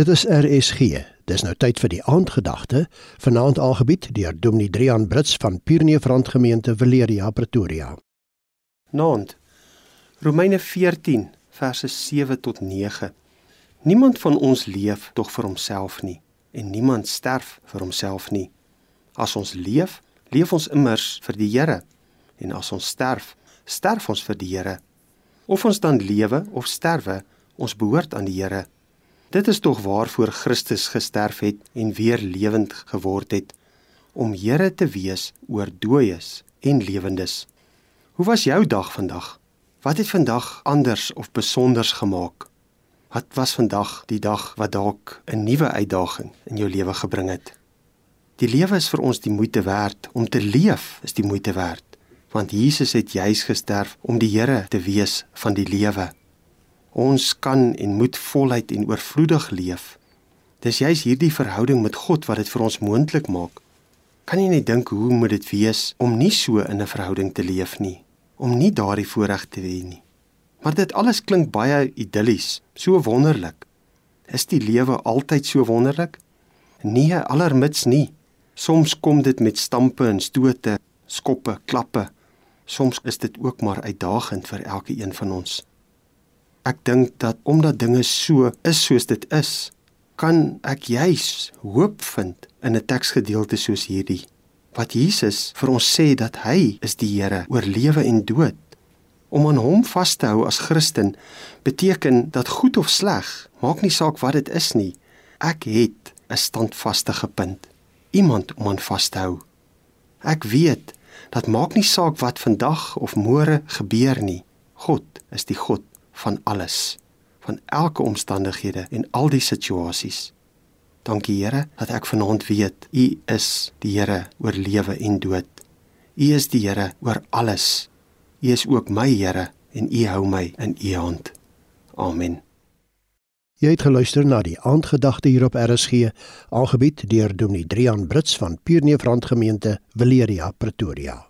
Dit is RSG. Dis nou tyd vir die aandgedagte, vanaand aangebied deur Dominee Drian Brits van Pierneefrand Gemeente Valeria Pretoria. Naand. Romeine 14 verse 7 tot 9. Niemand van ons leef tog vir homself nie en niemand sterf vir homself nie. As ons leef, leef ons immers vir die Here en as ons sterf, sterf ons vir die Here. Of ons dan lewe of sterwe, ons behoort aan die Here. Dit is tog waarvoor Christus gesterf het en weer lewend geword het om Here te wees oor dooies en lewendes. Hoe was jou dag vandag? Wat het vandag anders of besonders gemaak? Wat was vandag die dag wat dalk 'n nuwe uitdaging in jou lewe gebring het? Die lewe is vir ons die moeite werd om te leef, is die moeite werd, want Jesus het juis gesterf om die Here te wees van die lewe. Ons kan en moet voluit en oorvloedig leef. Dis juis hierdie verhouding met God wat dit vir ons moontlik maak. Kan jy net dink hoe moet dit wees om nie so in 'n verhouding te leef nie, om nie daardie voorreg te hê nie. Maar dit alles klink baie idillies, so wonderlik. Is die lewe altyd so wonderlik? Nee, alermits nie. Soms kom dit met stampe en stote, skoppe, klappe. Soms is dit ook maar uitdagend vir elke een van ons. Ek dink dat omdat dinge so is soos dit is, kan ek juis hoop vind in 'n teksgedeelte soos hierdie. Wat Jesus vir ons sê dat hy is die Here oor lewe en dood. Om aan hom vas te hou as Christen beteken dat goed of sleg, maak nie saak wat dit is nie. Ek het 'n standvaste punt, iemand om aan vas te hou. Ek weet dat maak nie saak wat vandag of môre gebeur nie. God is die God van alles, van elke omstandighede en al die situasies. Dankie Here dat ek vanaand weet U is die Here oor lewe en dood. U is die Here oor alles. U is ook my Here en U hou my in U hand. Amen. Jy het geluister na die aandgedagte hier op RSG, aangebied deur Dominee Drian Brits van Pierneefrand Gemeente, Valeria, Pretoria.